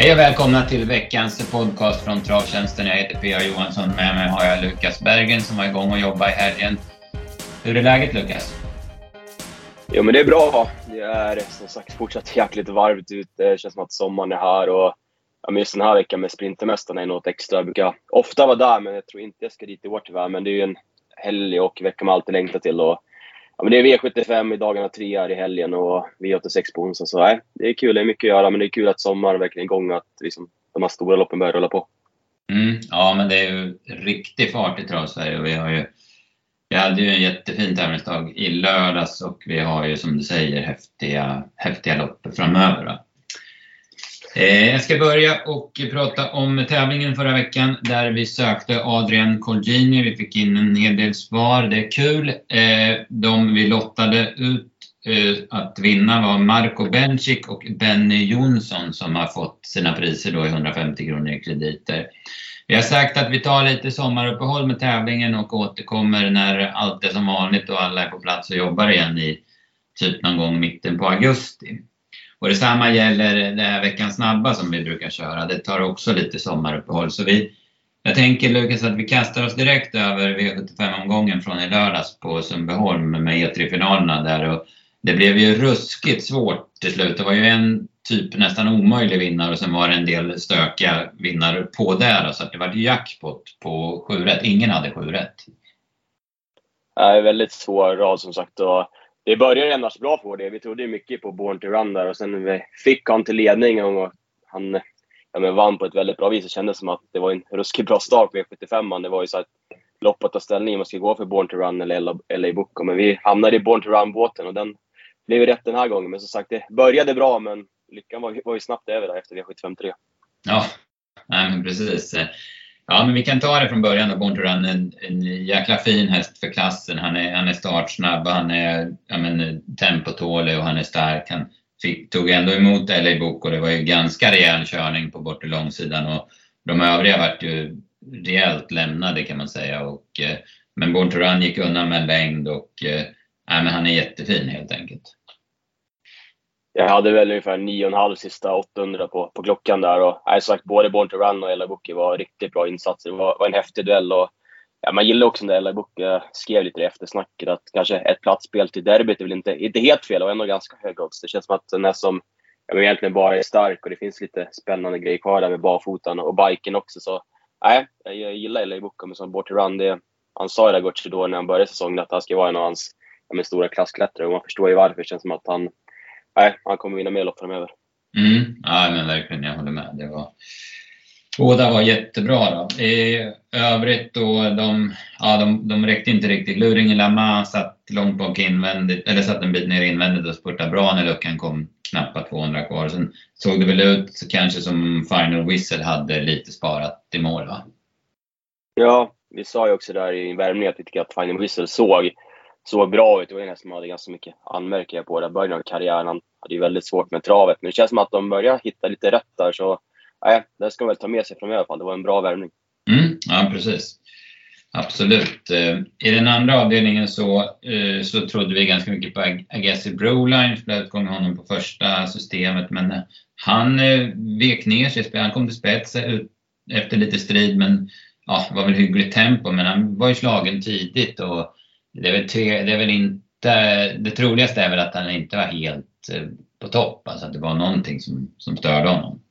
Hej och välkomna till veckans podcast från Travtjänsten. Jag heter P.A. Johansson. Med mig har jag Lukas Bergen som var igång och jobbade i helgen. Hur är läget Lukas? Jo men det är bra. Det är som sagt fortsatt jäkligt varmt ute. Det känns som att sommaren är här och ja, just den här veckan med Sprintermästarna är något extra. Jag brukar ofta vara där men jag tror inte jag ska dit i år tyvärr. Men det är ju en helg och vecka man alltid längtar till. Och, ja, men det är V75 i dagarna tre här i helgen och V86 på onsdag. Så nej, det är kul. Det är mycket att göra men det är kul att sommaren verkligen är igång och att liksom, de här stora loppen börjar rulla på. Mm, ja men det är ju riktig fart i Travsverige och vi har ju vi hade ju en jättefin tävlingsdag i lördags och vi har ju som du säger häftiga, häftiga lopp framöver. Eh, jag ska börja och prata om tävlingen förra veckan där vi sökte Adrian Colgini. Vi fick in en hel del svar. Det är kul. Eh, de vi lottade ut eh, att vinna var Marco Bencic och Benny Jonsson som har fått sina priser då i 150 kronor i krediter. Vi har sagt att vi tar lite sommaruppehåll med tävlingen och återkommer när allt är som vanligt och alla är på plats och jobbar igen i typ någon gång mitten på augusti. Och detsamma gäller det här veckans snabba som vi brukar köra. Det tar också lite sommaruppehåll. Så vi, jag tänker Lukas att vi kastar oss direkt över V75-omgången från i lördags på Sundbyholm med E3-finalerna där. Och det blev ju ruskigt svårt till slut. Det var ju en typ nästan omöjlig vinnare och sen var det en del stökiga vinnare på där. Så att det var jackpot på 7 rätt. Ingen hade 7 rätt. Nej, väldigt svår rad som sagt. Och det började annars bra för det. Vi trodde mycket på Born to Run där och sen vi fick han till ledning och han ja, men vann på ett väldigt bra vis. Det kändes som att det var en ruskigt bra start på V75. Det var ju så att lopp att ta ställning om man skulle gå för Born to Run eller LA Boko. Men vi hamnade i Born to Run-båten och den blev rätt den här gången. Men som sagt, det började bra men lyckan var, var ju snabbt över där efter V75 3. Ja, nej, men precis. Ja, men vi kan ta det från början då. Born to Run, en, en jäkla fin häst för klassen. Han är, han är startsnabb, han är ja, men, tempotålig och han är stark. Han fick, tog ändå emot LA Book och det var ju ganska rejäl körning på bortre långsidan. Och de övriga vart ju rejält lämnade kan man säga. Och, eh, men Born to Run gick undan med längd och eh, ja, men han är jättefin helt enkelt. Jag hade väl ungefär 9,5 sista 800 på, på klockan där. Och, jag sagt, både Born to Run och Ella Bookie var riktigt bra insatser. Det var, var en häftig duell. Och, ja, man gillar också när Ella Bookie skrev lite i eftersnacket att kanske ett platsspel till derbyt är väl inte, inte helt fel och ändå ganska hög odds. Det känns som att den är som ja, men egentligen bara är stark och det finns lite spännande grejer kvar där med barfotan och biken också. Så nej, jag, jag gillar Ella Bookie, men som Born to Run, det, han sa ju det där då när han började säsongen att han ska vara en av hans ja, stora klassklättrare och man förstår ju varför. Det känns som att han nej, han kommer vinna mer lopp framöver. Mm, ja, men verkligen, jag håller med. Det var, båda var jättebra. Då. I övrigt då, de, ja, de, de räckte inte riktigt. Luring Lama satt långt bak invändigt, eller satt en bit ner invändigt och spurtade bra när luckan kom knappt 200 kvar. Sen såg det väl ut kanske som Final Whistle hade lite sparat i mål va? Ja, vi sa ju också där i värmningen att vi tycker att Final Whistle såg såg bra ut. Det var en häst som hade ganska mycket anmärkningar på det i början av karriären. Han hade ju väldigt svårt med travet. Men det känns som att de börjar hitta lite rätt där. Så nej, det ska man väl ta med sig framöver i alla fall. Det var en bra värvning. Mm, ja, precis. Absolut. Eh, I den andra avdelningen så, eh, så trodde vi ganska mycket på Agassi Broline. Flöt igång honom på första systemet. Men eh, han vek ner sig. Han kom till spets efter lite strid. Men ja, var väl hyggligt tempo. Men han var ju slagen tidigt. och det är, väl tre, det är väl inte, det troligaste är väl att han inte var helt eh, på topp, alltså att det var någonting som, som störde honom.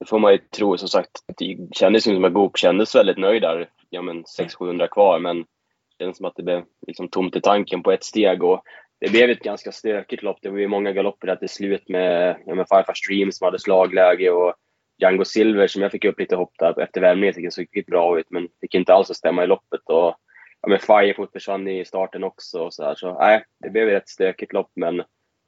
Det får man ju tro. Som sagt, det kändes som att Goop kändes väldigt nöjd där. Ja, men 600-700 kvar, men det kändes som att det blev liksom tomt i tanken på ett steg. Och det blev ett ganska stökigt lopp. Det var ju många galopper där till slut med, ja, med Firefars Dream som hade slagläge och Django Silver som jag fick upp lite hopp där efter värmningen. Det såg riktigt bra ut, men fick inte alls att stämma i loppet. Och ja, men Firefoot försvann i starten också. Och så här. så nej, det blev ett stökigt lopp. Men,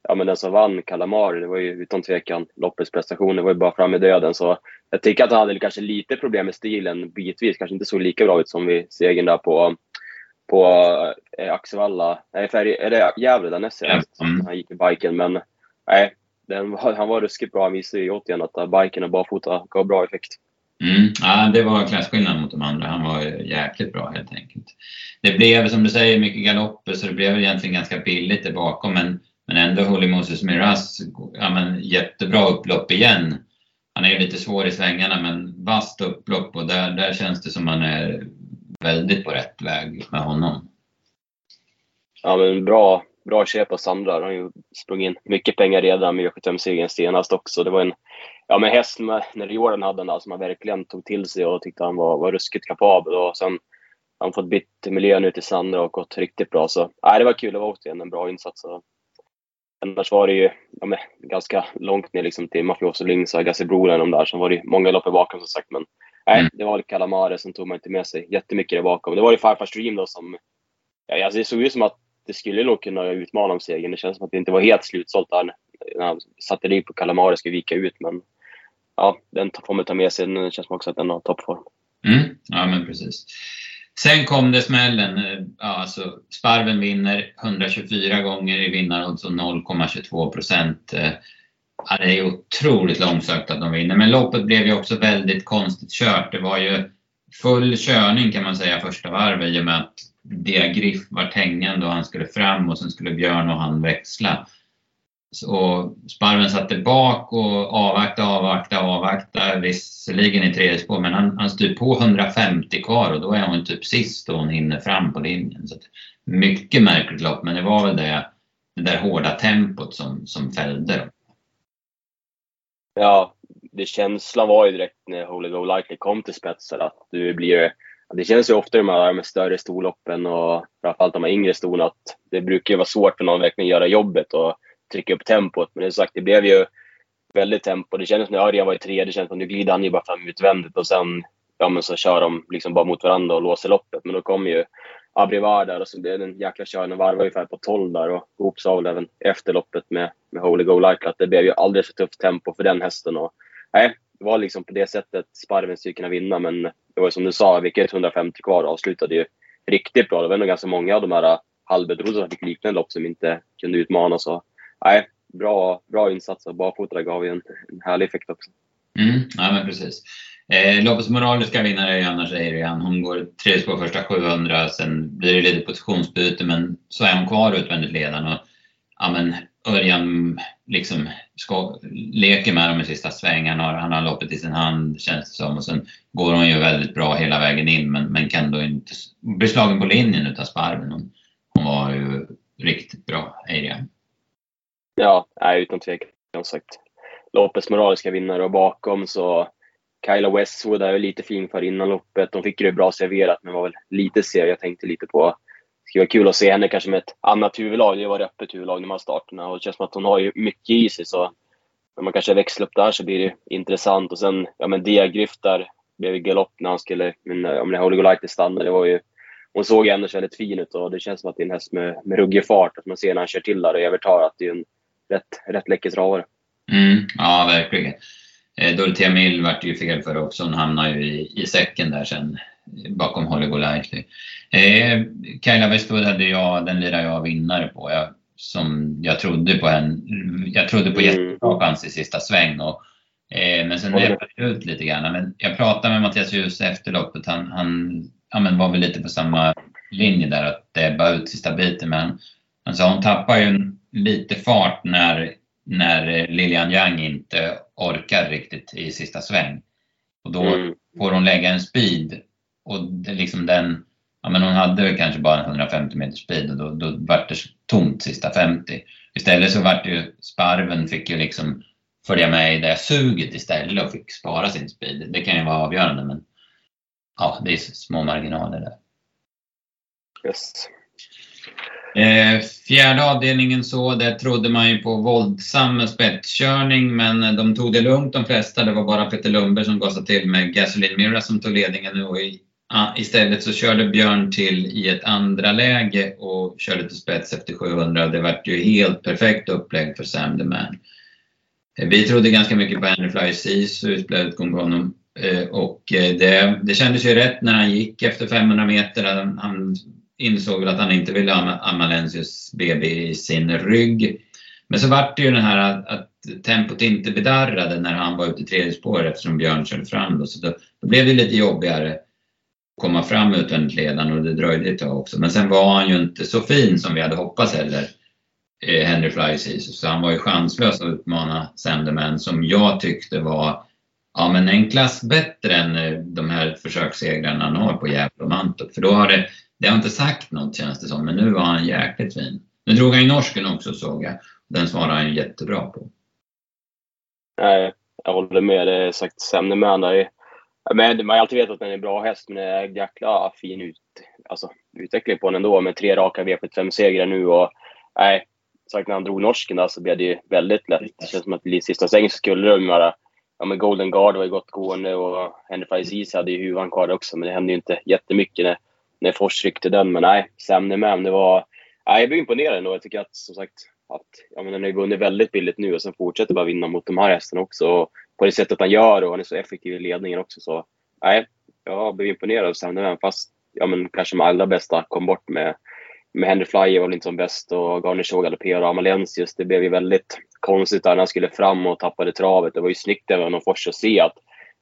ja, men den som vann, Kalamari, det var ju utan tvekan loppets prestation. Det var ju bara fram i döden. Så jag tycker att han hade kanske lite problem med stilen bitvis. Kanske inte så lika bra ut som vid segern där på, på eh, Axevalla. Nej, är det Gävle där näst senast? Mm. Han gick i biken. Men nej, den han var ruskigt bra. Han visade ju återigen att biken och barfota gav bra effekt. Mm, ja, det var klasskillnad mot de andra. Han var jäkligt bra helt enkelt. Det blev som du säger mycket galopper så det blev egentligen ganska billigt där bakom men, men ändå Holy Moses Miraz, ja, men jättebra upplopp igen. han är lite svår i svängarna men vasst upplopp och där, där känns det som man är väldigt på rätt väg med honom. Ja men bra, bra köp av Sandra. Han har ju sprungit in mycket pengar redan med Ö75-segern senast också. Det var en ja, men häst med, när Jordan hade den där som han verkligen tog till sig och tyckte han var, var ruskigt kapabel. Och sen har han fått bytt miljö nu till Sandra och gått riktigt bra. Så nej, det var kul. Det var återigen en bra insats. Och annars var det ju ja, men, ganska långt ner liksom till Mafioso Links och Agassi Brolen de där. Sen var det många lopp bakom som sagt. Men nej, mm. det var Calamare som tog man inte med sig jättemycket där bakom. Det var ju Farfars Dream då som... Ja, alltså det såg ut som att det skulle nog kunna utmana om segern. Det känns som att det inte var helt slutsålt där när han satte liv på Kalamari skulle vika ut. Men ja, den får man ta med sig. Det känns som också att den har toppform. Mm, ja, men precis. Sen kom det smällen. Ja, alltså, Sparven vinner 124 gånger i vinnarodds och 0,22 procent. Eh, ja, det är otroligt långsökt att de vinner, men loppet blev ju också väldigt konstigt kört. Det var ju full körning kan man säga första varvet i och med att Diagriff var hängande och han skulle fram och sen skulle Björn och han växla. Så Sparven satte bak och avvakta, avvakta, avvakta. Visserligen i tredje spår, men han, han styr på 150 kvar och då är hon typ sist och hon hinner fram på linjen. Så mycket märkligt lopp, men det var väl det, det där hårda tempot som, som fällde dem. Ja, det känslan var ju direkt när Holy Go Likely kom till spetsen att du blir det känns ju ofta i de här med större storloppen och framförallt de här yngre stona att det brukar vara svårt för någon att verkligen göra jobbet och trycka upp tempot. Men det sagt, det blev ju väldigt tempo. Det kändes som när Örjan var i tredje, det kändes som att nu glider han ju bara fram utvändigt och sen ja, men så kör de liksom bara mot varandra och låser loppet. Men då kom ju Abrivar där och så blev det en jäkla körning. Varvade ungefär på 12 där och ihop sa väl även efter loppet med, med Holy Go Like att det blev ju alldeles för tufft tempo för den hästen. Och, nej, det var liksom på det sättet Sparven skulle kunna vinna. Men det var som du sa, vilket 150 kvar avslutade ju riktigt bra. Det var nog ganska många av de här äh, halvbedrodda som fick liknande lopp som inte kunde utmana. Så nej, bra, bra av Barfota gav ju en, en härlig effekt också. Mm, ja, men precis. Eh, loppets moraliska vinnare är annars Adrian. Hon går tre på första 700, sen blir det lite positionsbyte men så är hon kvar utvändigt ledaren. Och, ja, men Örjan liksom ska, leker med dem i sista svängen. Han har, han har loppet i sin hand känns det som. Och sen går hon ju väldigt bra hela vägen in men, men kan då inte bli slagen på linjen utav Sparven. Hon, hon var ju riktigt bra, Adrian. Ja, nej, utan tvekan. Som sagt, loppets moraliska vinnare och bakom så Kyla Westwood är lite fin för innan loppet. De fick det bra serverat men var väl lite seg. Jag tänkte lite på skulle vara kul att se henne kanske med ett annat huvudlag. Det var ett öppet huvudlag när man starterna och det känns som att hon har ju mycket i sig. Så när man kanske växlar upp där så blir det intressant. Och sen, ja men Diagrift där blev galopp när han skulle, men om det Holy Golite stannade, det var ju hon såg ändå väldigt fin ut och det känns som att det är en häst med, med ruggig fart. Att man ser när han kör till där och övertar att det är en rätt, rätt läcker travare. Mm, ja, verkligen. Eh, Dorothea Mill vart ju fel för också. Hon hamnade ju i, i säcken där sen bakom Holly Golightly. Eh, Kaila Westwood hade jag, den lirade jag vinnare på. Jag, som jag trodde på en, jag trodde på mm. jättebra chans i sista sväng. Och, eh, men sen mm. det ut lite grann. Men jag pratade med Mattias Ljus efter loppet. Han, han ja, var väl lite på samma linje där, att det ut sista biten. Men han sa hon tappar ju lite fart när, när Lilian Yang inte orkar riktigt i sista sväng. Och då mm. får hon lägga en speed och det, liksom den, ja men hon hade kanske bara 150 meter speed och då, då vart det tomt sista 50. Istället så vart ju Sparven fick ju liksom följa med i det suget istället och fick spara sin speed. Det kan ju vara avgörande men ja, det är små marginaler där. Yes. Eh, fjärde avdelningen så, där trodde man ju på våldsam spetskörning men de tog det lugnt de flesta. Det var bara Peter Lundberg som gasade till med Gasoline Mira som tog ledningen nu och i, istället så körde Björn till i ett andra läge och körde till spets efter 700. Det vart ju helt perfekt upplägg för Sam the Man. Eh, vi trodde ganska mycket på Henry Fly Sisu, spelade utgång på honom. Eh, och eh, det, det kändes ju rätt när han gick efter 500 meter. Han, han insåg väl att han inte ville ha Amalensius BB i sin rygg. Men så vart det ju den här att, att tempot inte bedarrade när han var ute i tredje spår eftersom Björn körde fram. Då. Så då, då blev det lite jobbigare komma fram utvändigt ledaren och det dröjde ett tag också. Men sen var han ju inte så fin som vi hade hoppats heller, eh, Henry Fly Så han var ju chanslös att utmana Sanderman som jag tyckte var Ja, men en klass bättre än eh, de här försökssegrarna han har på Gävle och Mantorp. För då har det, det har inte sagt något känns det som, men nu var han jäkligt fin. Nu drog han ju norsken också såg jag. Den svarade han ju jättebra på. Nej, jag håller med. Det är sagt sämre med honom. Men man har alltid vetat att den är en bra häst, men det är jäkla fin ut, alltså, utveckling på den ändå med tre raka V75-segrar nu. Och, nej, sagt när han drog norsken där så blev det ju väldigt lätt. Det känns som att i sista sväng skulle de vara ja, men Golden Guard var ju gott gående och Henry Faiz hade ju huvan kvar också, men det hände ju inte jättemycket när, när Fors ryckte den. Men nej, Sam med det var... Nej, jag blev imponerad ändå. Jag tycker att, som sagt, att ja, men den har ju vunnit väldigt billigt nu och sen fortsätter bara vinna mot de här hästarna också. Och på det sättet han gör och han är så effektiv i ledningen också. Så nej, jag blev imponerad av Sam Nevin, fast ja, men kanske de allra bästa kom bort med med Henry Flyer var väl inte som bäst och Garnier galopperade och Amalensius. Det blev ju väldigt konstigt där när han skulle fram och tappade travet. Det var ju snyggt även av Fors att se att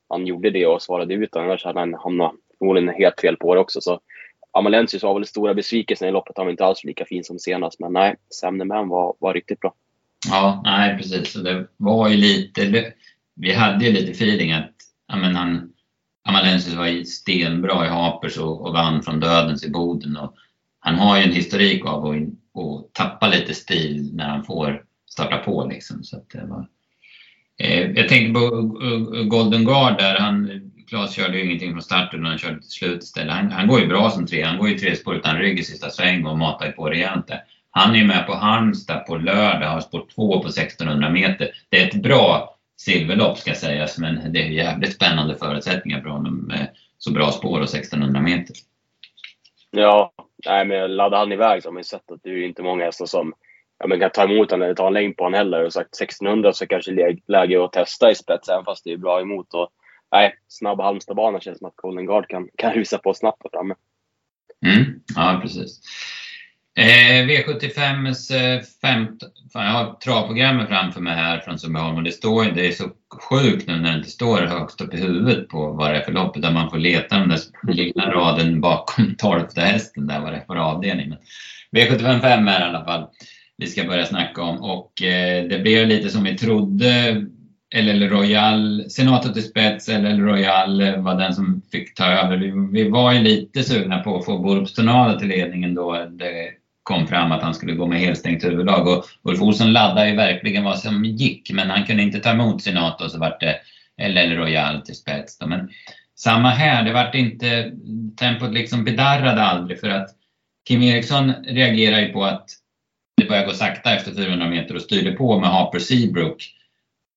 han gjorde det och svarade ut. Annars hade han hamnat förmodligen helt fel på det också. Så Amalensius var väl stora besvikelsen i loppet. Han var inte alls lika fin som senast. Men nej, Sam var, var riktigt bra. Ja, nej precis. Det var ju lite... Vi hade ju lite feeling att ja, men han, Amalensius var stenbra i Hapers och, och vann från dödens i Boden. Och han har ju en historik av att, att tappa lite stil när han får starta på. Liksom. Så det var, eh, jag tänkte på Golden Guard där. Han, Claes körde ju ingenting från starten utan han körde till slut istället. Han, han går ju bra som tre. Han går ju tre spår utan rygg i sista sväng och matar ju på rejält där. Han är ju med på Halmstad på lördag, har spår 2 på 1600 meter. Det är ett bra silverlopp ska sägas, men det är jävligt spännande förutsättningar för honom med så bra spår och 1600 meter. Ja, nej, men laddar han iväg så har man ju sett att det är inte många hästar som ja, men kan ta emot honom eller ta en längd på honom heller. Och sagt 1600 så kanske det är läge att testa i spets, även fast det är bra emot. Och, nej, snabb Halmstadbana känns som att Golden Guard kan, kan rusa på snabbt där framme. Mm, ja, precis. Eh, V75s eh, femte, fan, jag har travprogrammet framför mig här från Sundbyholm och det står det är så sjukt nu när det inte står högst upp i huvudet på vad det är för lopp utan man får leta den där lilla raden bakom tolfte hästen där vad det är för avdelning. Men V75 5 är i alla fall vi ska börja snacka om och eh, det blev lite som vi trodde LL Royal, Senator till spets, LL Royal eh, var den som fick ta över. Vi, vi var ju lite sugna på att få Borups till ledningen då det kom fram att han skulle gå med helstängt huvudlag. Och Ulf Olsson laddade ju verkligen vad som gick, men han kunde inte ta emot Senato och så vart det LL Royal till spets. Då. Men samma här, det vart inte, tempot liksom bedarrade aldrig för att Kim Eriksson reagerade ju på att det började gå sakta efter 400 meter och styrde på med Harper Seabrook.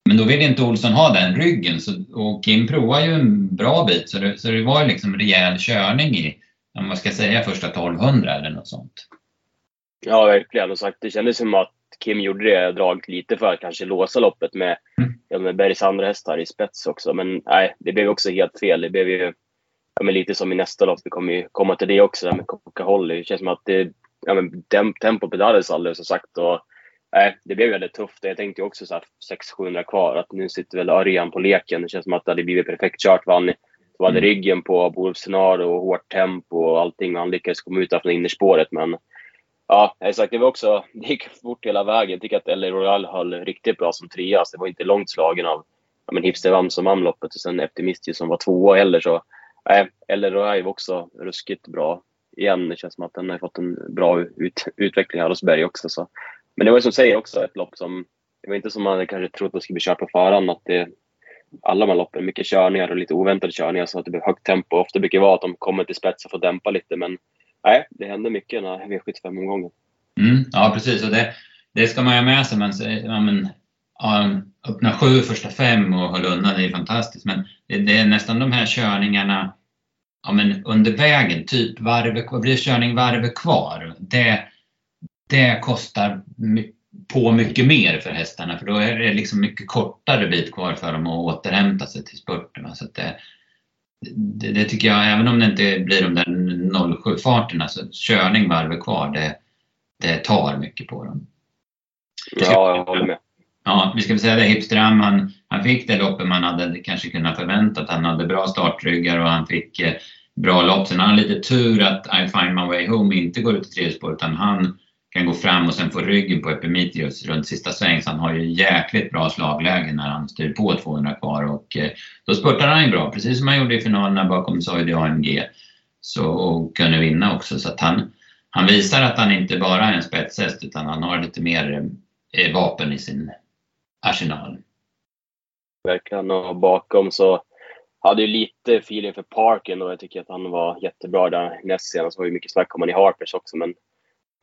Men då ville inte Olsson ha den ryggen så, och Kim provade ju en bra bit så det, så det var ju liksom rejäl körning i, om man ska säga första 1200 eller något sånt. Ja, verkligen. Och sagt, det kändes som att Kim gjorde det draget lite för att kanske låsa loppet med, mm. med Bergs andra hästar i spets också. Men nej, det blev också helt fel. Det blev ju ja, men lite som i nästa lopp. Vi kommer ju komma till det också med Coca-Cola. Det känns som att det, ja, men tempot bedallades alldeles som sagt. Och, nej, det blev väldigt tufft. Jag tänkte också så här 600-700 kvar. Att nu sitter väl Örjan på leken. Det känns som att det hade blivit perfekt kört. Vann hade mm. ryggen på Bolsonaro och hårt tempo och allting. Han lyckades komma ut från innerspåret. Men Ja, exakt. Det var också, det gick fort hela vägen. Jag tycker att LA Royal höll riktigt bra som trea. Alltså, det var inte långt slagen av ja, men Hipster Vamsom loppet och sen Optimisti som var tvåa heller. Så nej, LA Royal var också ruskigt bra. Igen, det känns som att den har fått en bra ut, utveckling här hos Berg också. Så. Men det var som säger också ett lopp som, det var inte som man kanske trodde att det skulle bli kört på förhand. Att det, alla de här loppen, mycket körningar och lite oväntade körningar så att det blir högt tempo. Ofta brukar det vara att de kommer till spets och får dämpa lite. Men nej, det hände mycket den här V75-omgången. Mm, ja, precis. Och det, det ska man ju ha med sig. Men, ja, men, ja, öppna sju första fem och höll undan, det är fantastiskt. Men det, det, är nästan de här körningarna ja, men under vägen, typ varv, vad blir körning varvet kvar? Det, det kostar på mycket mer för hästarna för då är det liksom mycket kortare bit kvar för dem att återhämta sig till spurten. Så det, det, det, tycker jag, även om det inte blir de där 07-farterna, så körning varvet kvar, det, det tar mycket på dem. Ja, jag håller med. Ja, vi ska väl säga det, Hipstram, han, han fick det loppet man hade kanske kunnat förväntat. Han hade bra startryggar och han fick eh, bra lopp. Sen har han lite tur att I find my way home inte går ut i tredje spår, utan han kan gå fram och sen få ryggen på Epimetheus runt sista sväng. Så han har ju jäkligt bra slagläge när han styr på 200 kvar och eh, då spurtar han ju bra, precis som han gjorde i finalerna bakom Soidi AMG. Så, och kunde vinna också. Så att han, han visar att han inte bara är en spetshäst utan han har lite mer eh, vapen i sin arsenal. Verkligen, och bakom så hade ju lite feeling för Parken och jag tycker att han var jättebra där näst senast. Det var ju mycket snack om han i Harpers också men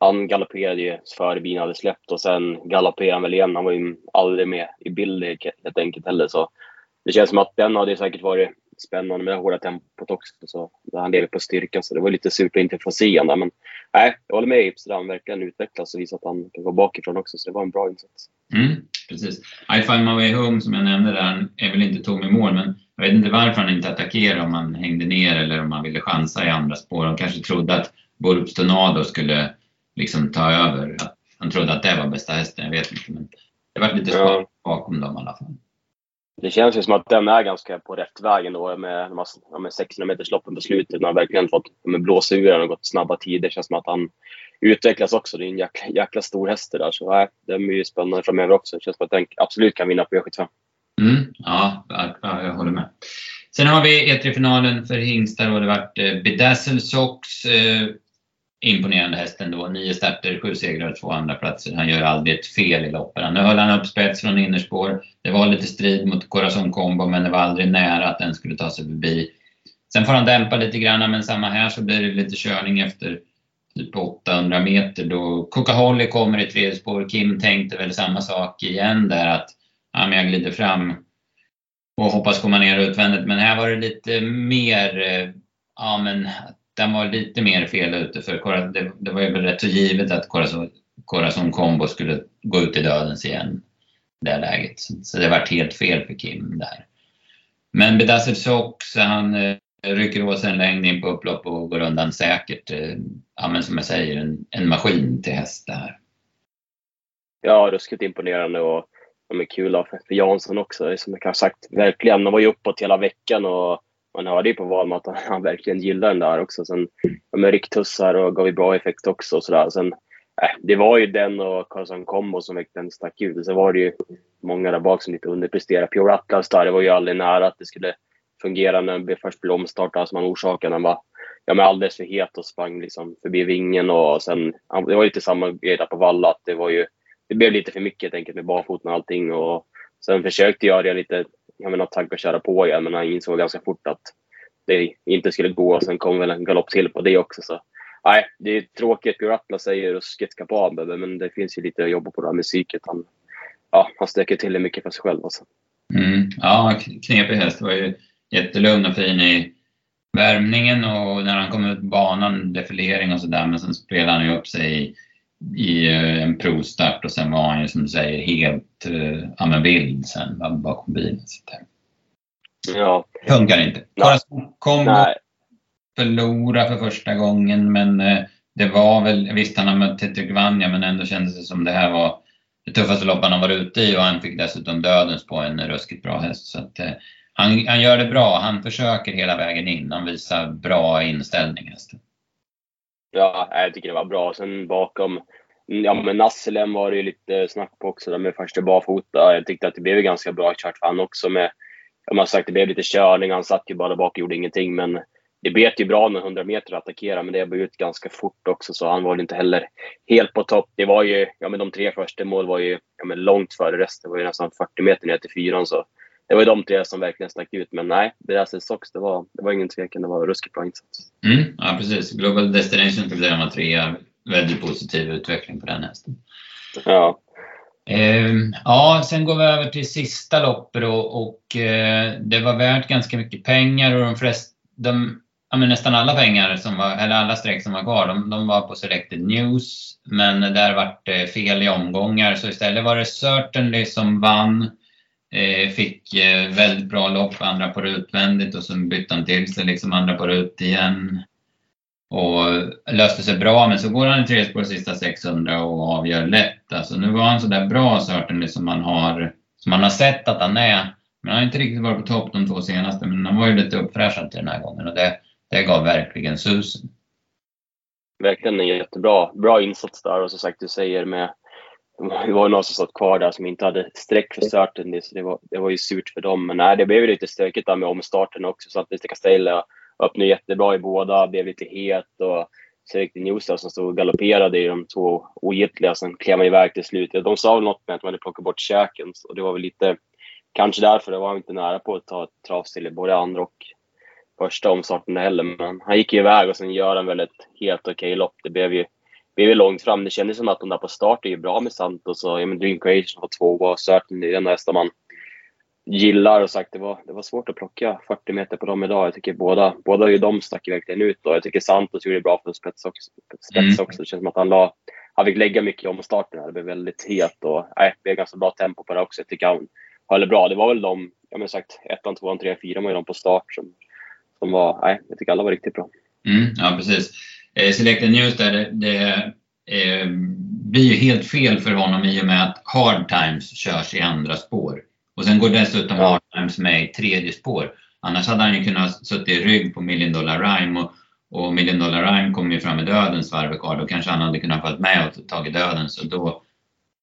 han galopperade ju före bilen hade släppt och sen galopperade han väl igen. Han var ju aldrig med i bild helt enkelt heller så det känns som att den hade säkert varit spännande med det hårda tempot också. Så han lever på styrka så det var lite surt att inte få se honom Men nej, jag håller med Ips han verkligen utvecklas och visar att han kan gå bakifrån också. Så det var en bra insats. Mm, precis. I Find My Way Home som jag nämnde där, han är väl inte tom i mål men jag vet inte varför han inte attackerade om han hängde ner eller om han ville chansa i andra spår. De kanske trodde att Burps Tornado skulle liksom ta över. Han trodde att det var bästa hästen, jag vet inte. Men det var lite svårt bakom dem i alla fall. Det känns ju som att den är ganska på rätt väg ändå med, med 600 meters loppen på slutet. När han verkligen fått blåsa ur och gått snabba tider. Det känns som att han utvecklas också. Det är en jäkla, jäkla stor häst det där. Så nej, det är ju spännande framöver också. Det känns som att den absolut kan vinna på E75. Mm, ja, jag håller med. Sen har vi E3-finalen för hingstar och det varit eh, Bedazzle Sox. Imponerande häst ändå. Nio starter, sju segrar och två andra platser. Han gör aldrig ett fel i loppen. Nu höll han upp spets från innerspår. Det var lite strid mot Corazon Combo men det var aldrig nära att den skulle ta sig förbi. Sen får han dämpa lite grann men samma här så blir det lite körning efter typ 800 meter då Coca-Holly kommer i tredje spår. Kim tänkte väl samma sak igen där att ja, men jag glider fram och hoppas komma ner utvändigt. Men här var det lite mer, eh, ja men den var lite mer fel ute för det, det var ju rätt så givet att Corazon, Corazon Combo skulle gå ut i dödens igen. i Det läget. Så det vart helt fel för Kim där. Men Bedazzled Sox, han eh, rycker åt sig en längd in på upplopp och går undan säkert. Eh, ja, men som jag säger, en, en maskin till häst det här. Ja, ruskigt imponerande och ja, men kul för, för Jansson också. Som jag har sagt, verkligen. Han var ju uppåt hela veckan och man hörde ju på Valma att han verkligen gillade den där också. Sen med rycktussar och gav ju bra effekt också. Och sådär. Sen, äh, det var ju den och Karlsson Combo som verkligen stack ut. Sen var det ju många där bak som lite underpresterade. Pure Atlas där, det var ju aldrig nära att det skulle fungera när det först blev omstart som han orsakade. Han var ja, men alldeles för het och sprang liksom förbi vingen. Och sen, det var lite samma grej där på Valla. Att det, var ju, det blev lite för mycket helt enkelt med barfoten och allting. Och sen försökte jag det lite jag menar, tagg och köra på igen, men han insåg ganska fort att det inte skulle gå. Sen kom väl en galopp till på det också. Så. Nej, det är tråkigt. Pure Atlas är ju ruskigt kapabel, men det finns ju lite att jobba på det här med psyket. Han, ja, han stöker till det mycket för sig själv. Alltså. Mm, ja, knepig häst. Var ju jättelugn och fin i värmningen och när han kom ut på banan, defilering och sådär, men sen spelade han ju upp sig i i eh, en provstart och sen var han ju som du säger helt uh, ja, vild sen bakom bilen. Så ja. Funkar inte. Corazon Combo förlora för första gången men uh, det var väl, visst han har mött Tetrik Vanja men ändå kändes det som det här var det tuffaste lopp han har varit ute i och han fick dessutom dödens på en ruskigt bra häst. Så att, han, han gör det bra, han försöker hela vägen in, han visar bra inställning hästen. Ja, jag tycker det var bra. Sen bakom ja, men Nasselen var det ju lite snack på också där med första barfota. Jag tyckte att det blev ganska bra kört för han också med, jag har sagt, det blev lite körning. Han satt ju bara där bak och gjorde ingenting. Men det bet ju bra med 100 meter att attackera, men det blev ut ganska fort också, så han var inte heller helt på topp. Det var ju, ja men de tre första mål var ju ja, men långt före resten. Det var ju nästan 40 meter ner till fyran, så det var de tre som verkligen stack ut. Men nej, Bedazzle Sox, det var, det var ingen tvekan. Det var ruskigt bra insats. Mm, ja, precis. Global Destination fick säga var trea. Väldigt positiv utveckling på den hästen. Ja. Eh, ja, sen går vi över till sista loppet och, och eh, det var värt ganska mycket pengar och de flesta, de, ja, men nästan alla pengar som var, eller alla streck som var kvar, de, de var på Selected News. Men där vart det fel i omgångar så istället var det Certainly som vann. Eh, fick eh, väldigt bra lopp, andra på utvändigt och sen bytte han till sig liksom andra på ut igen. Och löste sig bra, men så går han i tredje spår sista 600 och avgör lätt. Alltså nu var han så där bra Sörten, som man har, som man har sett att han är. Men han har inte riktigt varit på topp de två senaste, men han var ju lite uppfräschad till den här gången och det, det gav verkligen susen. verkligen en jättebra bra insats där och som sagt du säger med det var ju några som satt kvar där som inte hade streck för starten, så det var, det var ju surt för dem. Men nej, det blev lite stökigt där med omstarten också. Så att Vista Castella öppnade jättebra i båda, blev lite het och så gick det Newstad som stod och galopperade i de två ogiltiga. Sen klev man iväg till slut. De sa väl något med att man hade plockat bort käken, och det var väl lite kanske därför det var inte nära på att ta ett travstille i både andra och första omstarten heller. Men han gick iväg och sen gör han väl ett helt okej okay lopp. Det blev ju blev ju långt fram. Det kändes som att de där på start är ju bra med Santos och ja, men Dream Creation var tvåa och Certain är den hästar man gillar och sagt det var, det var svårt att plocka 40 meter på dem idag. Jag tycker båda, båda ju de stack verkligen ut och jag tycker Santos gjorde det bra för spets också. Spets också. Det känns som att han la, han fick lägga mycket om starten här. Det blev väldigt het och nej, det blev ganska bra tempo på det också. Jag tycker han höll bra. Det var väl de, jag har sagt, ettan, tvåan, trean, fyran var ju de på start som, som var, nej, jag tycker alla var riktigt bra. Mm, ja, precis. Eh, Selected News där, det, det eh, blir ju helt fel för honom i och med att Hard Times körs i andra spår. Och sen går dessutom Hard Times med i tredje spår. Annars hade han ju kunnat suttit i rygg på Million Dollar Rhyme och, och Million Dollar Rhyme kom ju fram med dödens varvekar. Då kanske han hade kunnat få med och tagit döden. Så då,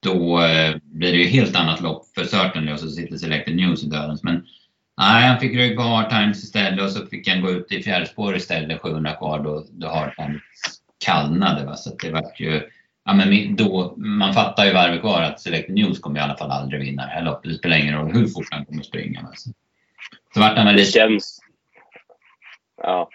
då eh, blir det ju helt annat lopp för Certainly och så sitter Selected News i dödens. Men nej, han fick rygg på Hard Times istället och så fick han gå ut i fjärde spår istället, 700 kvar då, då Hard Times kallnade. Va? Så det var ju ja, men då, man fattar ju varvet kvar att Select News kommer i alla fall aldrig vinna det här loppet. Det spelar ingen roll hur fort han kommer springa. Alltså. Så vart han väl Det känns... Ja,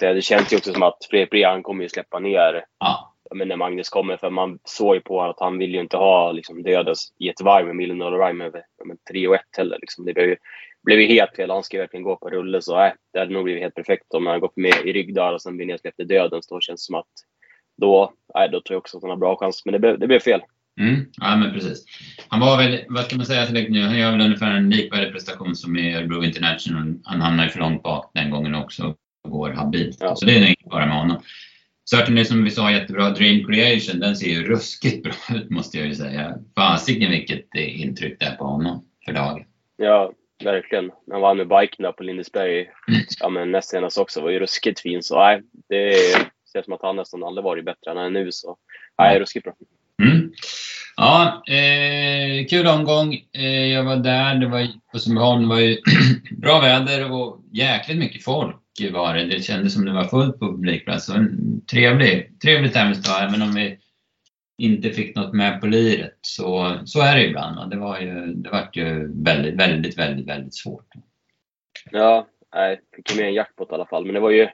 det känns ju också som att Fredrik han kommer ju släppa ner ja. men när Magnus kommer. För man såg ju på att han vill ju inte ha liksom, dödes i ett varv med Dollar Rhyme över 3 och 1 heller. Liksom. Det blev ju, blev ju helt fel. Han ska verkligen gå på rulle. Så nej, det hade nog blivit helt perfekt om han gått med i rygg där och sen blir nedsläppt i döden. Så då känns det som att då, nej, då tror jag också att han har bra chans. Men det blev, det blev fel. Mm, ja, men precis. Han var väl, vad ska man säga till nu, han gör väl ungefär en likvärdig prestation som i Örebro International. Han hamnar ju för långt bak den gången också och går habilt. Ja. Så det är nog inget bara med honom. Certainly som vi sa jättebra, Dream Creation, den ser ju ruskigt bra ut måste jag ju säga. Fasiken vilket intryck det är på honom för dagen. Ja, verkligen. Han vann med biken där på Lindesberg mm. ja, men näst senast också. var ju ruskigt fin. Så nej, det känns som att han nästan aldrig varit bättre än han är nu. Så nej, ruskigt bra. Mm. Ja, eh, kul omgång. Eh, jag var där. Det var, på Sundbyholm det var ju bra väder och jäkligt mycket folk var det. Det kändes som det var fullt på publikplats. En trevlig, trevlig tävlingsdag, även om vi inte fick något med på liret. Så, så är det ibland. Det var ju, det var ju väldigt, väldigt, väldigt, väldigt svårt. Ja, jag fick med en jackpot i alla fall. Men det var ju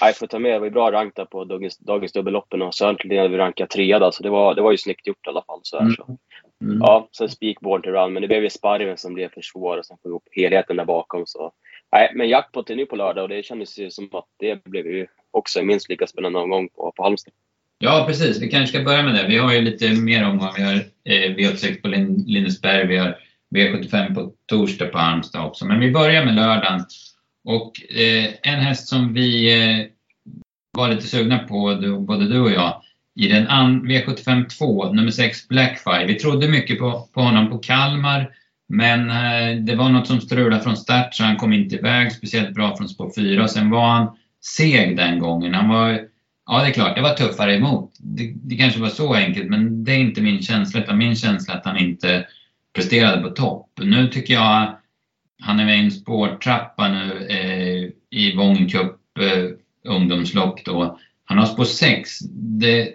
jag får ta med, det var ju bra rank där på dagens, dagens dubbelloppen och Södertälje hade vi rankat trea så det var, det var ju snyggt gjort i alla fall. Så här, så. Mm. mm. Ja, sen speakboard till run, men det blev ju sparven som blev för svår och sen få ihop helheten där bakom. Så. Nej, men jackpot är nu på lördag och det kändes ju som att det blev ju också en minst lika spännande omgång på, på Halmstad. Ja, precis. Vi kanske ska börja med det. Vi har ju lite mer omgångar. Vi har eh, V86 på Lindesberg, vi har V75 på torsdag på Halmstad också. Men vi börjar med lördagen. Och eh, en häst som vi eh, var lite sugna på, du, både du och jag, i den V75 2, nummer 6 Blackfire. Vi trodde mycket på, på honom på Kalmar, men eh, det var något som strulade från start så han kom inte iväg speciellt bra från spår 4. Sen var han seg den gången. Han var, ja det är klart, det var tuffare emot. Det, det kanske var så enkelt, men det är inte min känsla. Utan min känsla är att han inte presterade på topp. Nu tycker jag han är med i en spårtrappa nu eh, i Wången Cup eh, ungdomslopp då. Han har spår 6. Det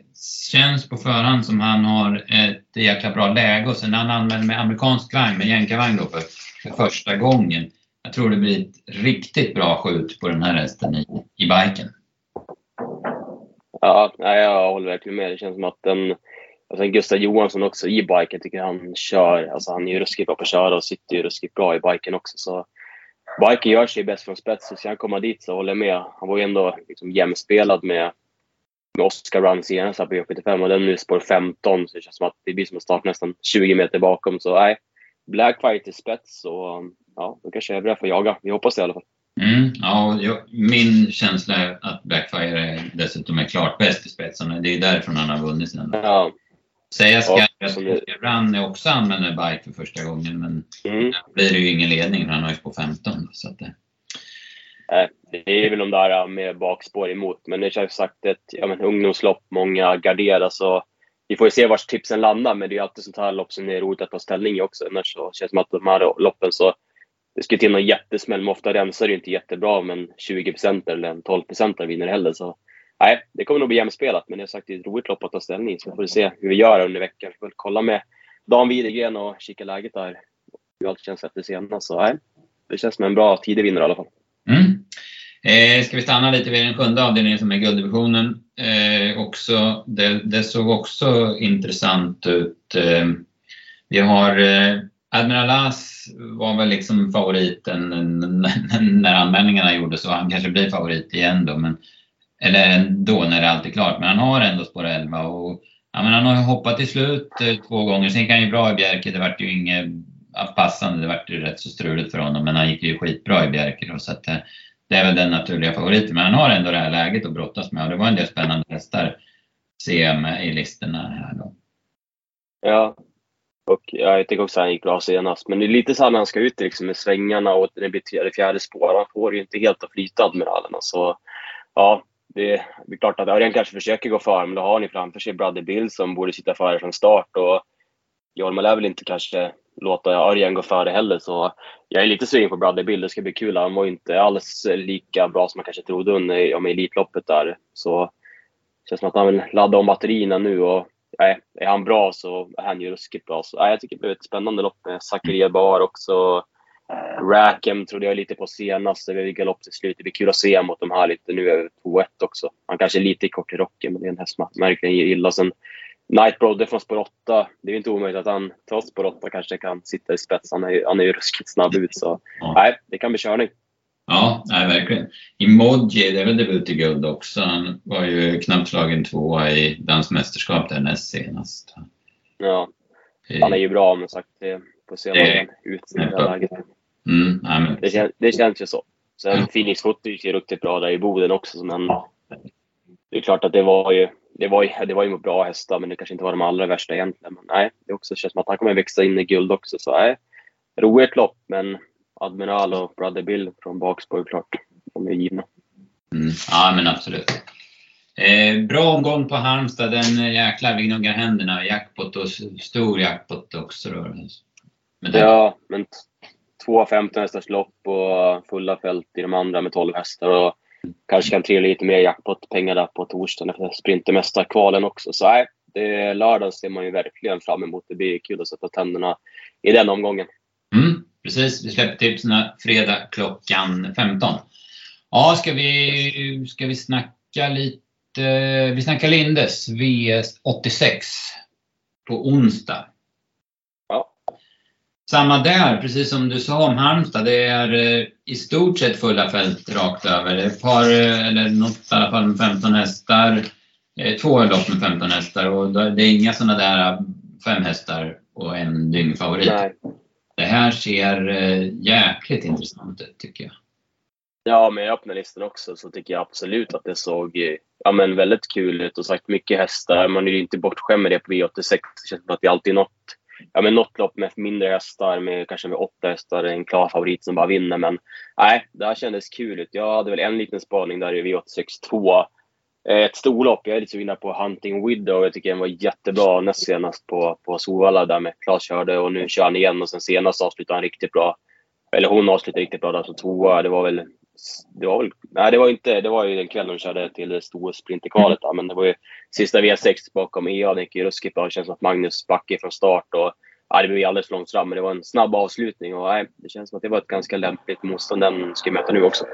känns på förhand som han har ett jäkla bra läge och sen han använder med amerikansk vagn, med jänkarvagn då för, för första gången. Jag tror det blir ett riktigt bra skjut på den här hästen i, i biken. Ja, jag håller verkligen med. Det känns som att den och sen Gustav Johansson också i biken, jag tycker han kör, alltså han är ju ruskigt bra på att köra och sitter ju ruskigt bra i biken också. Så biken gör sig bäst från spets, så ska han komma dit så håller jag med. Han var ju ändå liksom jämspelad med, med Oscar Run senast på E75 och den nu spår 15 så det känns som att det blir som att starta nästan 20 meter bakom. Så nej, Blackfire till spets och ja, då kanske övriga får jaga. Vi hoppas det i alla fall. Mm, ja, jag, min känsla är att Blackfire är dessutom är klart bäst i spetsen. Det är därifrån han har vunnit sina. Ja, Säga ska ja, att Oscar Brann också använder bike för första gången, men mm. blir det ju ingen ledning för han har ju på 15. Så att det... Det är väl de där med bakspår emot, men det känns sagt ett ja, men, ungdomslopp, många garderas och vi får ju se vart tipsen landar, men det är alltid sånt här lopp som är roligt att ta ställning i också. Annars så känns det som att de här loppen så det ska till någon jättesmäll, men ofta rensar det inte jättebra om en 20% eller en 12% vinner heller. Så nej, det kommer nog bli jämspelat, men det är sagt det är ett roligt lopp att ta ställning i. Så vi får se hur vi gör under veckan. Vi får kolla med Dan Widegren och kika läget där. Hur allt känns efter senast. Så nej, det känns som en bra tidig vinnare i alla fall. Mm. Eh, ska vi stanna lite vid den sjunde avdelningen som är gulddivisionen. Eh, också, det, det, såg också intressant ut. Eh, vi har eh, Admiral As var väl liksom favoriten när anmälningarna gjordes så han kanske blir favorit igen då. Men, eller då när det allt är klart. Men han har ändå spår 11 och ja, men han har hoppat till slut eh, två gånger. Sen gick han ju bra i Bjerke. Det vart ju inget passande. Det vart ju rätt så struligt för honom. Men han gick ju skitbra i Bjerke då, så att eh, det är väl den naturliga favoriten. Men han har ändå det här läget att brottas med och det var en del spännande hästar ser i listorna här då. Ja, och jag tycker också att han gick bra senast. Men det är lite så här när han ska ut liksom, med svängarna och det blir tredje, fjärde spår. Han får ju inte helt att flyta admiralerna. Så ja, det, är klart att Örjan kanske försöker gå före, men då har ni framför sig Brother Bill som borde sitta före från start. Och Jorma lär väl inte kanske låta Örjan gå före heller. Så jag är lite sugen på Brother Bill. Det ska bli kul. Han var inte alls lika bra som man kanske trodde under om Elitloppet där. Så det känns som att han vill ladda om batterierna nu. Och nej, är han bra så är han ju ruskigt bra. Så, nej, jag tycker det blev ett spännande lopp med Zakaria Bar också. Rackham trodde jag lite på senast. Det blev galopp till slut. Det blir kul att se mot de här lite nu över 2-1 också. Han kanske är lite kort i rocken, men det är en häst man verkligen gillar. Sen Night Brodde från spår 8. Det är inte omöjligt att han trots spår 8 kanske kan sitta i spets. Han är han är ju ruskigt snabb ut. Så nej, det kan bli körning. Ja, nej, verkligen. Emoji, det är väl debut i guld också. Han var ju knappt slagen tvåa i dansmästerskap där näst senast. Ja, han är ju bra men sagt, det får se vad han ut i det läget. Mm, nej, men... det, kän, det känns ju så. Sen ja. Phoenix Foot gick ju riktigt bra där i Boden också. Men det är klart att det var ju det var, ju, det var ju bra hästar, men det kanske inte var de allra värsta egentligen. Men nej, det också känns som att han kommer växa in i guld också. Så nej, roligt lopp, men Admiral och Brother Bill från bakspår klart. De är givna. Mm, ja, men absolut. Eh, bra omgång på Halmstad. Den eh, jäklar, vi gnuggar händerna. Jackpot och stor jackpot också. Då. Men det... Ja, men två 15 hästars lopp och fulla fält i de andra med 12 hästar. Och kanske kan trilla lite mer jackpot-pengar där på torsdagen efter Sprintermästarkvalen också. Så nej, det är lördag ser man ju verkligen fram emot. Det blir kul att sätta tänderna i den omgången. Mm, precis, vi släpper tipsen fredag klockan 15. Ja, ska vi, ska vi snacka lite vi snackar Lindes V86 på onsdag. Ja. Samma där, precis som du sa om Halmstad. Det är eh, i stort sett fulla fält rakt över. Ett par, eh, eller något i alla fall med 15 hästar. Eh, två lopp med 15 hästar och det är inga sådana där fem hästar och en dyngfavorit. Nej. Det här ser eh, jäkligt intressant ut tycker jag. Ja, men jag öppnar listan också så tycker jag absolut att det såg eh, ja, men väldigt kul ut och sagt mycket hästar. Man är ju inte bortskämd med det på V86. Det känns som att det alltid är något, ja, men något lopp med mindre hästar, med kanske med åtta hästar, en klar favorit som bara vinner. Men nej, det här kändes kul ut. Jag hade väl en liten spaning där i V86 2. Eh, ett storlopp. Jag är lite sugen på Hunting Widow. Jag tycker den var jättebra näst senast på, på Solvalla där med Klas körde och nu kör han igen och sen senast avslutade han riktigt bra. Eller hon avslutade riktigt bra där som tvåa. Det var väl det var väl, nej det var inte, det var ju den kvällen hon körde till det stora sprinterkvalet men det var ju sista V6 bakom EA, Den gick ju ruskigt bra. Det känns som att Magnus backade från start och ja, det blev alldeles för långt fram men det var en snabb avslutning och nej, det känns som att det var ett ganska lämpligt motstånd den ska möta nu också.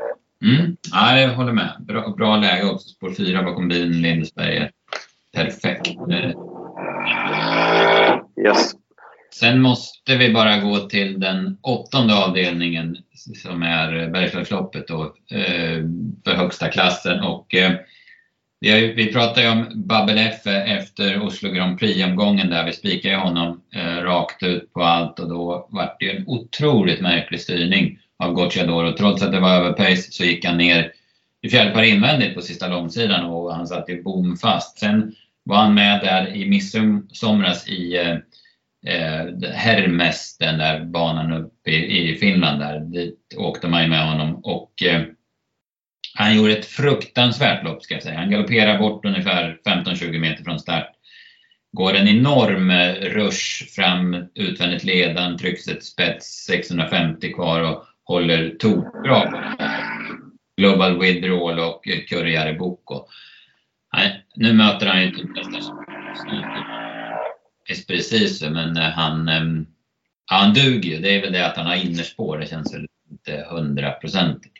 Mm. Ja, jag håller med. Bra, bra läge också. Spår 4 bakom bilen Lindesberg. Perfekt. Yes. Sen måste vi bara gå till den åttonde avdelningen som är Bergslagsloppet då, eh, för högsta klassen. Och, eh, vi, pratade ju om Babel F efter Oslo Grand Prix-omgången där vi spikade honom eh, rakt ut på allt och då var det en otroligt märklig styrning av Gocciadoro. Trots att det var överpace så gick han ner i fjärde par invändigt på sista långsidan och han satt ju bomfast. Sen var han med där i midsomras i eh, eh Hermes, den där banan uppe i, i Finland där. Dit åkte man ju med honom och eh, han gjorde ett fruktansvärt lopp ska jag säga. Han galopperar bort ungefär 15-20 meter från start. Går en enorm eh, rush fram utvändigt ledan, trycks ett spets 650 kvar och håller tokbra Global Withdrawal och eh, Curriere Boko. Nu möter han ju typ nästan precis men eh, han, ehm, han duger ju. Det är väl det att han har innerspår. Det känns väl inte hundraprocentigt.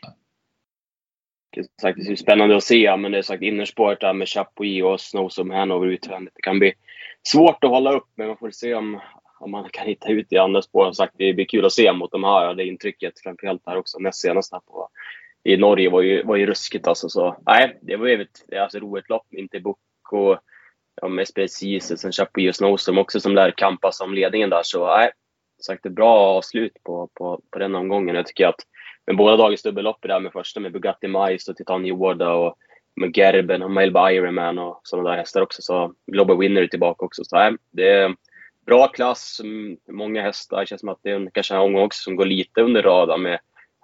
Det är spännande att se, men det är sagt innerspåret där med Chapuis och Snowsome Hanover utvändigt. Det kan bli svårt att hålla upp, men man får se om, om man kan hitta ut i andra spår. Som sagt, det blir kul att se mot de här. Det intrycket framförallt här också näst senast på i Norge var ju, var ju ruskigt alltså. Så, nej, det var ju ett alltså, roligt lopp. Inte Book och ja, med precis sen Chapuis och Snowstorm också som lär kampa om ledningen där. Så nej, sagt ett bra avslut på, på, på den omgången. Jag tycker att med båda dagens dubbellopp där med första med Bugatti Mice och Titania Warda och med Gerben och Melba Ironman och sådana där hästar också. Så Global Winner är tillbaka också. Så nej, det är bra klass, mm, många hästar. Det känns som att det är kanske en omgång också som går lite under radarn med,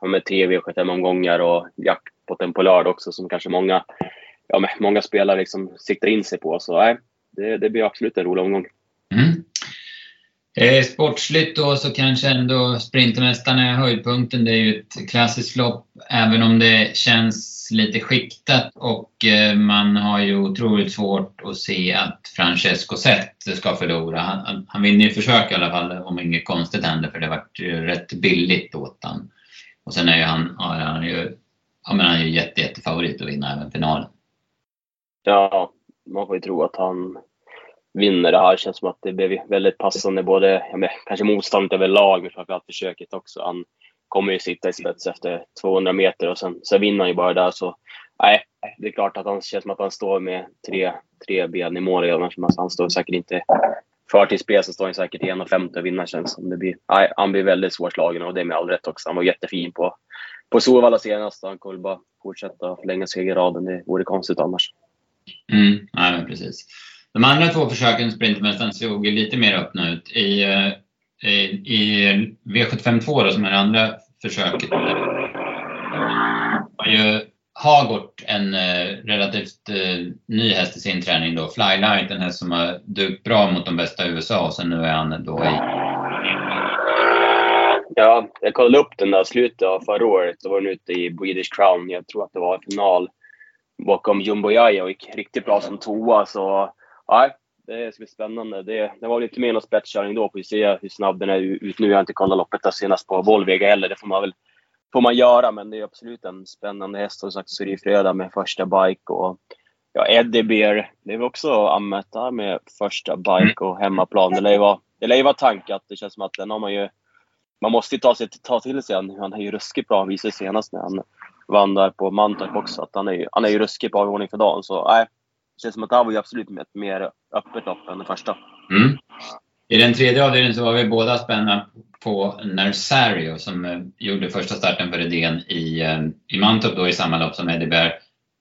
med TV och 75 omgångar och jackpotten på lördag också som kanske många, ja, många spelare liksom siktar in sig på. Så nej, det, det blir absolut en rolig omgång. Mm. Eh, sportsligt då så kanske ändå Sprintermästaren är höjdpunkten. Det är ju ett klassiskt lopp även om det känns lite skiktat och eh, man har ju otroligt svårt att se att Francesco Zet ska förlora. Han, han vinner ju försök i alla fall om inget konstigt händer för det vart ju rätt billigt åt han. Och sen är ju han, ja, han är ju, ja, men han är ju jätte, jättefavorit att vinna även finalen. Ja, man får ju tro att han vinner det här. Känns som att det blev väldigt passande. Både ja, kanske motståndet överlag, men framförallt försöket också. Han kommer ju sitta i spets efter 200 meter och sen, sen vinner han ju bara där. Så nej, det är klart att han känns som att han står med tre, tre ben i mål redan. Han står säkert inte förtidsspel så står han säkert i 1,50 och vinner känns som. Det blir, nej, han blir väldigt svårslagen och det är med all rätt också. Han var jättefin på, på Solvalla senast. Han kommer bara fortsätta förlänga segerraden. Det vore konstigt annars. Mm, nej, precis. De andra två försöken, Sprintermästaren, såg lite mer öppna ut. I, eh, i, i V752 då, som är det andra försöket, eh, har ju Hagort en eh, relativt eh, ny häst i sin träning då. Flylight, en häst som har dukt bra mot de bästa i USA och sen nu är han då i... Ja, jag kollade upp den där slutet av förra året. Då var den ute i British Crown. Jag tror att det var final bakom Jumbo Jaya och gick riktigt bra som tvåa. Så nej, det ska bli spännande. Det, det var lite mer någon spetskörning då. Får vi se hur snabb den är ut nu. Jag har inte kollat loppet där senast på Volvega heller. Det får man väl får man göra, men det är absolut en spännande häst. Som sagt, Suri fredag med första bike och ja, Eddie Bear. Det är väl också där med första bike och hemmaplan. Det lär ju vara, det lär ju vara tankat. Det känns som att den har man ju... Man måste ju ta, sig, ta till sig han. Han är ju ruskigt bra. Han visade senast när han vann där på Mantorp också. Att han är ju, han är ju ruskigt bra i ordning för dagen. Så nej, känns som att det här var ju absolut ett mer öppet lopp än det första. Mm. I den tredje avdelningen så var vi båda spända på Nersario som eh, gjorde första starten för Redén i, eh, i Mantorp då i samma lopp som Eddie Bear.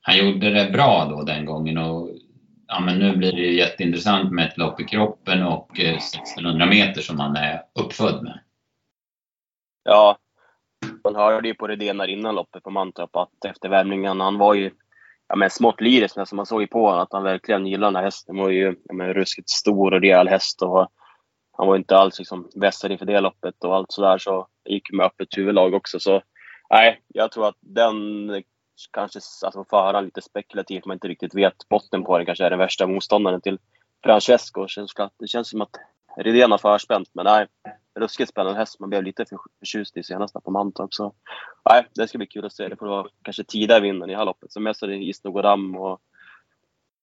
Han gjorde det bra då den gången och ja, men nu blir det ju jätteintressant med ett lopp i kroppen och 1600 eh, meter som han är uppfödd med. Ja, man hörde ju på Redén innan loppet på Mantorp att efter värmningen, han var ju ja, men smått lyrisk nästan. Man såg ju på honom att han verkligen gillade den här hästen. Han var ju ja, men, ruskigt stor och rejäl häst. Och han var inte alls liksom, vässad inför det loppet och allt sådär. Så det gick med öppet huvudlag också. Så nej, jag tror att den kanske, alltså på förhand lite spekulativt, man inte riktigt vet botten på den, kanske är den värsta motståndaren till Francesco. Det känns som att Rydén har förspänt, men nej, ruskigt spännande häst. Man blev lite för förtjust i senast på Mantorp. Så nej, det ska bli kul att se. Det får vara kanske tidigare vinnaren i det här loppet. Som mest är det Isnogodam och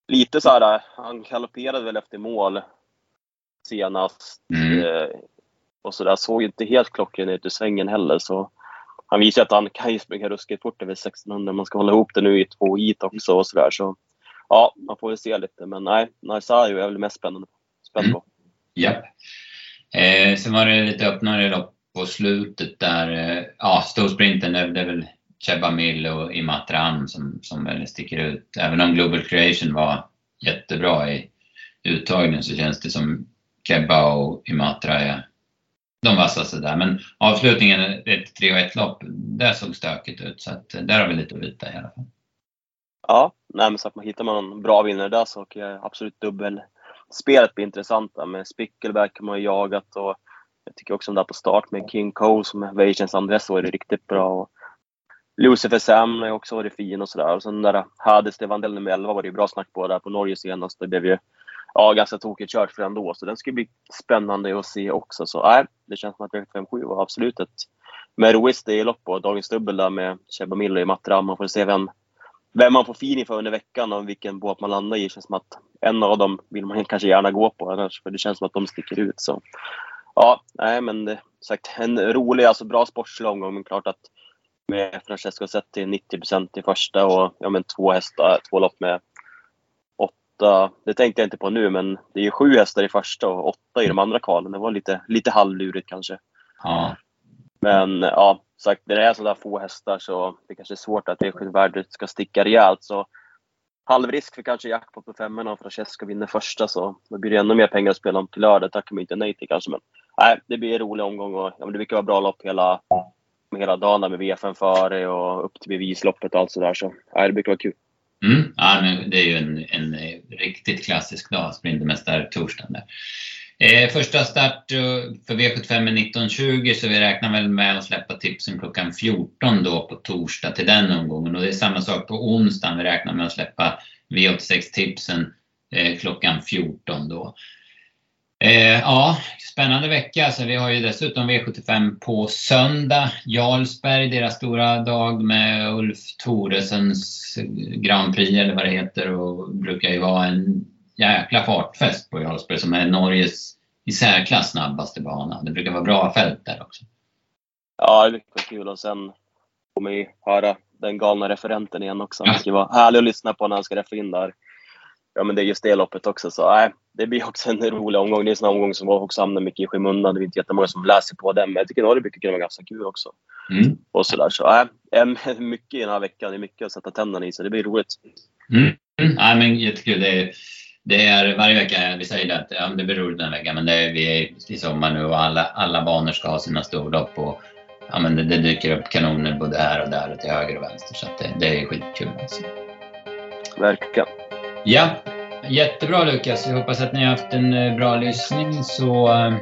lite så här, han galopperade väl efter mål senast. Mm. Eh, och så där såg inte helt klockren ut i svängen heller. Så han visar att han kan ju springa ruskigt fort över 1600. Man ska hålla ihop det nu i två hit också och sådär. Så ja, man får väl se lite. Men nej, Narsario är väl mest spännande. Spänd på. Mm. Japp. Eh, sen var det lite öppnare lopp på slutet där. Eh, ja, storsprinten, det, det är väl Cheba Mill och Imatran som, som väl sticker ut. Även om Global Creation var jättebra i uttagningen så känns det som Kebba och Imatra är de vassaste där. Men avslutningen, ett 3 och 1 lopp, där såg stökigt ut. Så att där har vi lite att vita i alla fall. Ja, nej, men så att man hittar man någon bra vinnare där så kan absolut dubbelspelet bli intressant. Med Spickelberg har man ju jagat och jag tycker också om det där på start med King Cole som är Vations andra år är riktigt bra. Och Lucifer Sam har också varit fin och sådär. Och sen där Hades Devandel nummer 11 var det ju bra snack på där på Norge senast. Det blev ju ja, ganska tokigt kört för ändå. Så den ska bli spännande att se också. Så nej, det känns som att V757 var absolut ett med är lopp och dagens dubbel där med Cheba Miller i Matra. Man får se vem, vem man får feeling för under veckan och vilken båt man landar i. Känns som att en av dem vill man kanske gärna gå på annars, för det känns som att de sticker ut. Så ja, nej men det, sagt, en rolig, alltså bra sportslig omgång, men klart att med Francesco sett till 90% i första och ja, men två hästar, två lopp med åtta. Det tänkte jag inte på nu, men det är ju sju hästar i första och åtta i de andra kvalen. Det var lite, lite halvlurigt kanske. Ja. Men ja, sagt, när det är sådär få hästar så det kanske är svårt att V7-värdet ska sticka rejält. Så halvrisk för kanske jackpot på femmorna om Francesco vinner första så då blir det ännu mer pengar att spela om till lördag. tackar man inte nej till kanske. Men nej, det blir en rolig omgång och ja, det brukar vara bra lopp hela, hela dagen med V5 före och upp till bevisloppet och allt sådär. Så nej, det brukar vara kul. Mm, ja, men det är ju en, en riktigt klassisk dag, Sprintermästare-torsdagen. Eh, första start eh, för V75 är 19.20 så vi räknar väl med att släppa tipsen klockan 14 då på torsdag till den omgången. Och det är samma sak på onsdagen. Vi räknar med att släppa V86-tipsen eh, klockan 14 då. Eh, ja, spännande vecka. Så vi har ju dessutom V75 på söndag. Jarlsberg, deras stora dag med Ulf Thoresens Grand Prix eller vad det heter och brukar ju vara en jäkla fartfest på Jarlsberg som är Norges i särklass snabbaste bana. Det brukar vara bra fält där också. Ja, det brukar kul och sen man ju höra den galna referenten igen också. Det ska vara härligt att lyssna på när han ska reffa in där. Ja, men det är just det loppet också. Så nej, det blir också en rolig omgång. Det är en sån omgång som också hamnar mycket i skymundan. Det är inte jättemånga som läser på den, men jag tycker nog det brukar kunna vara ganska kul också. Mm. Och sådär. Så nej, mycket i den här veckan. Det är mycket att sätta tänderna i, så det blir roligt. Mm. Mm. Nej, men jättekul. Det är det är varje vecka, vi säger det att ja, det blir roligt den veckan, men det är, vi är i sommar nu och alla, alla banor ska ha sina storlopp och ja, men det, det, dyker upp kanoner både här och där och till höger och vänster så det, det är skitkul. Alltså. Verkligen. Ja, jättebra Lukas. Jag hoppas att ni har haft en eh, bra lyssning så, eh,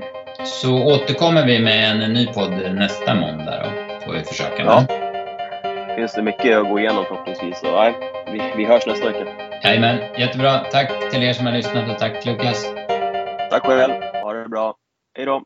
så återkommer vi med en ny podd nästa måndag då. Får vi försöka. Ja. Finns det mycket att gå igenom förhoppningsvis. Så, nej, vi, vi hörs nästa vecka. Jajamän, jättebra. Tack till er som har lyssnat och tack Lukas. Tack själv. Ha det bra. Hej då.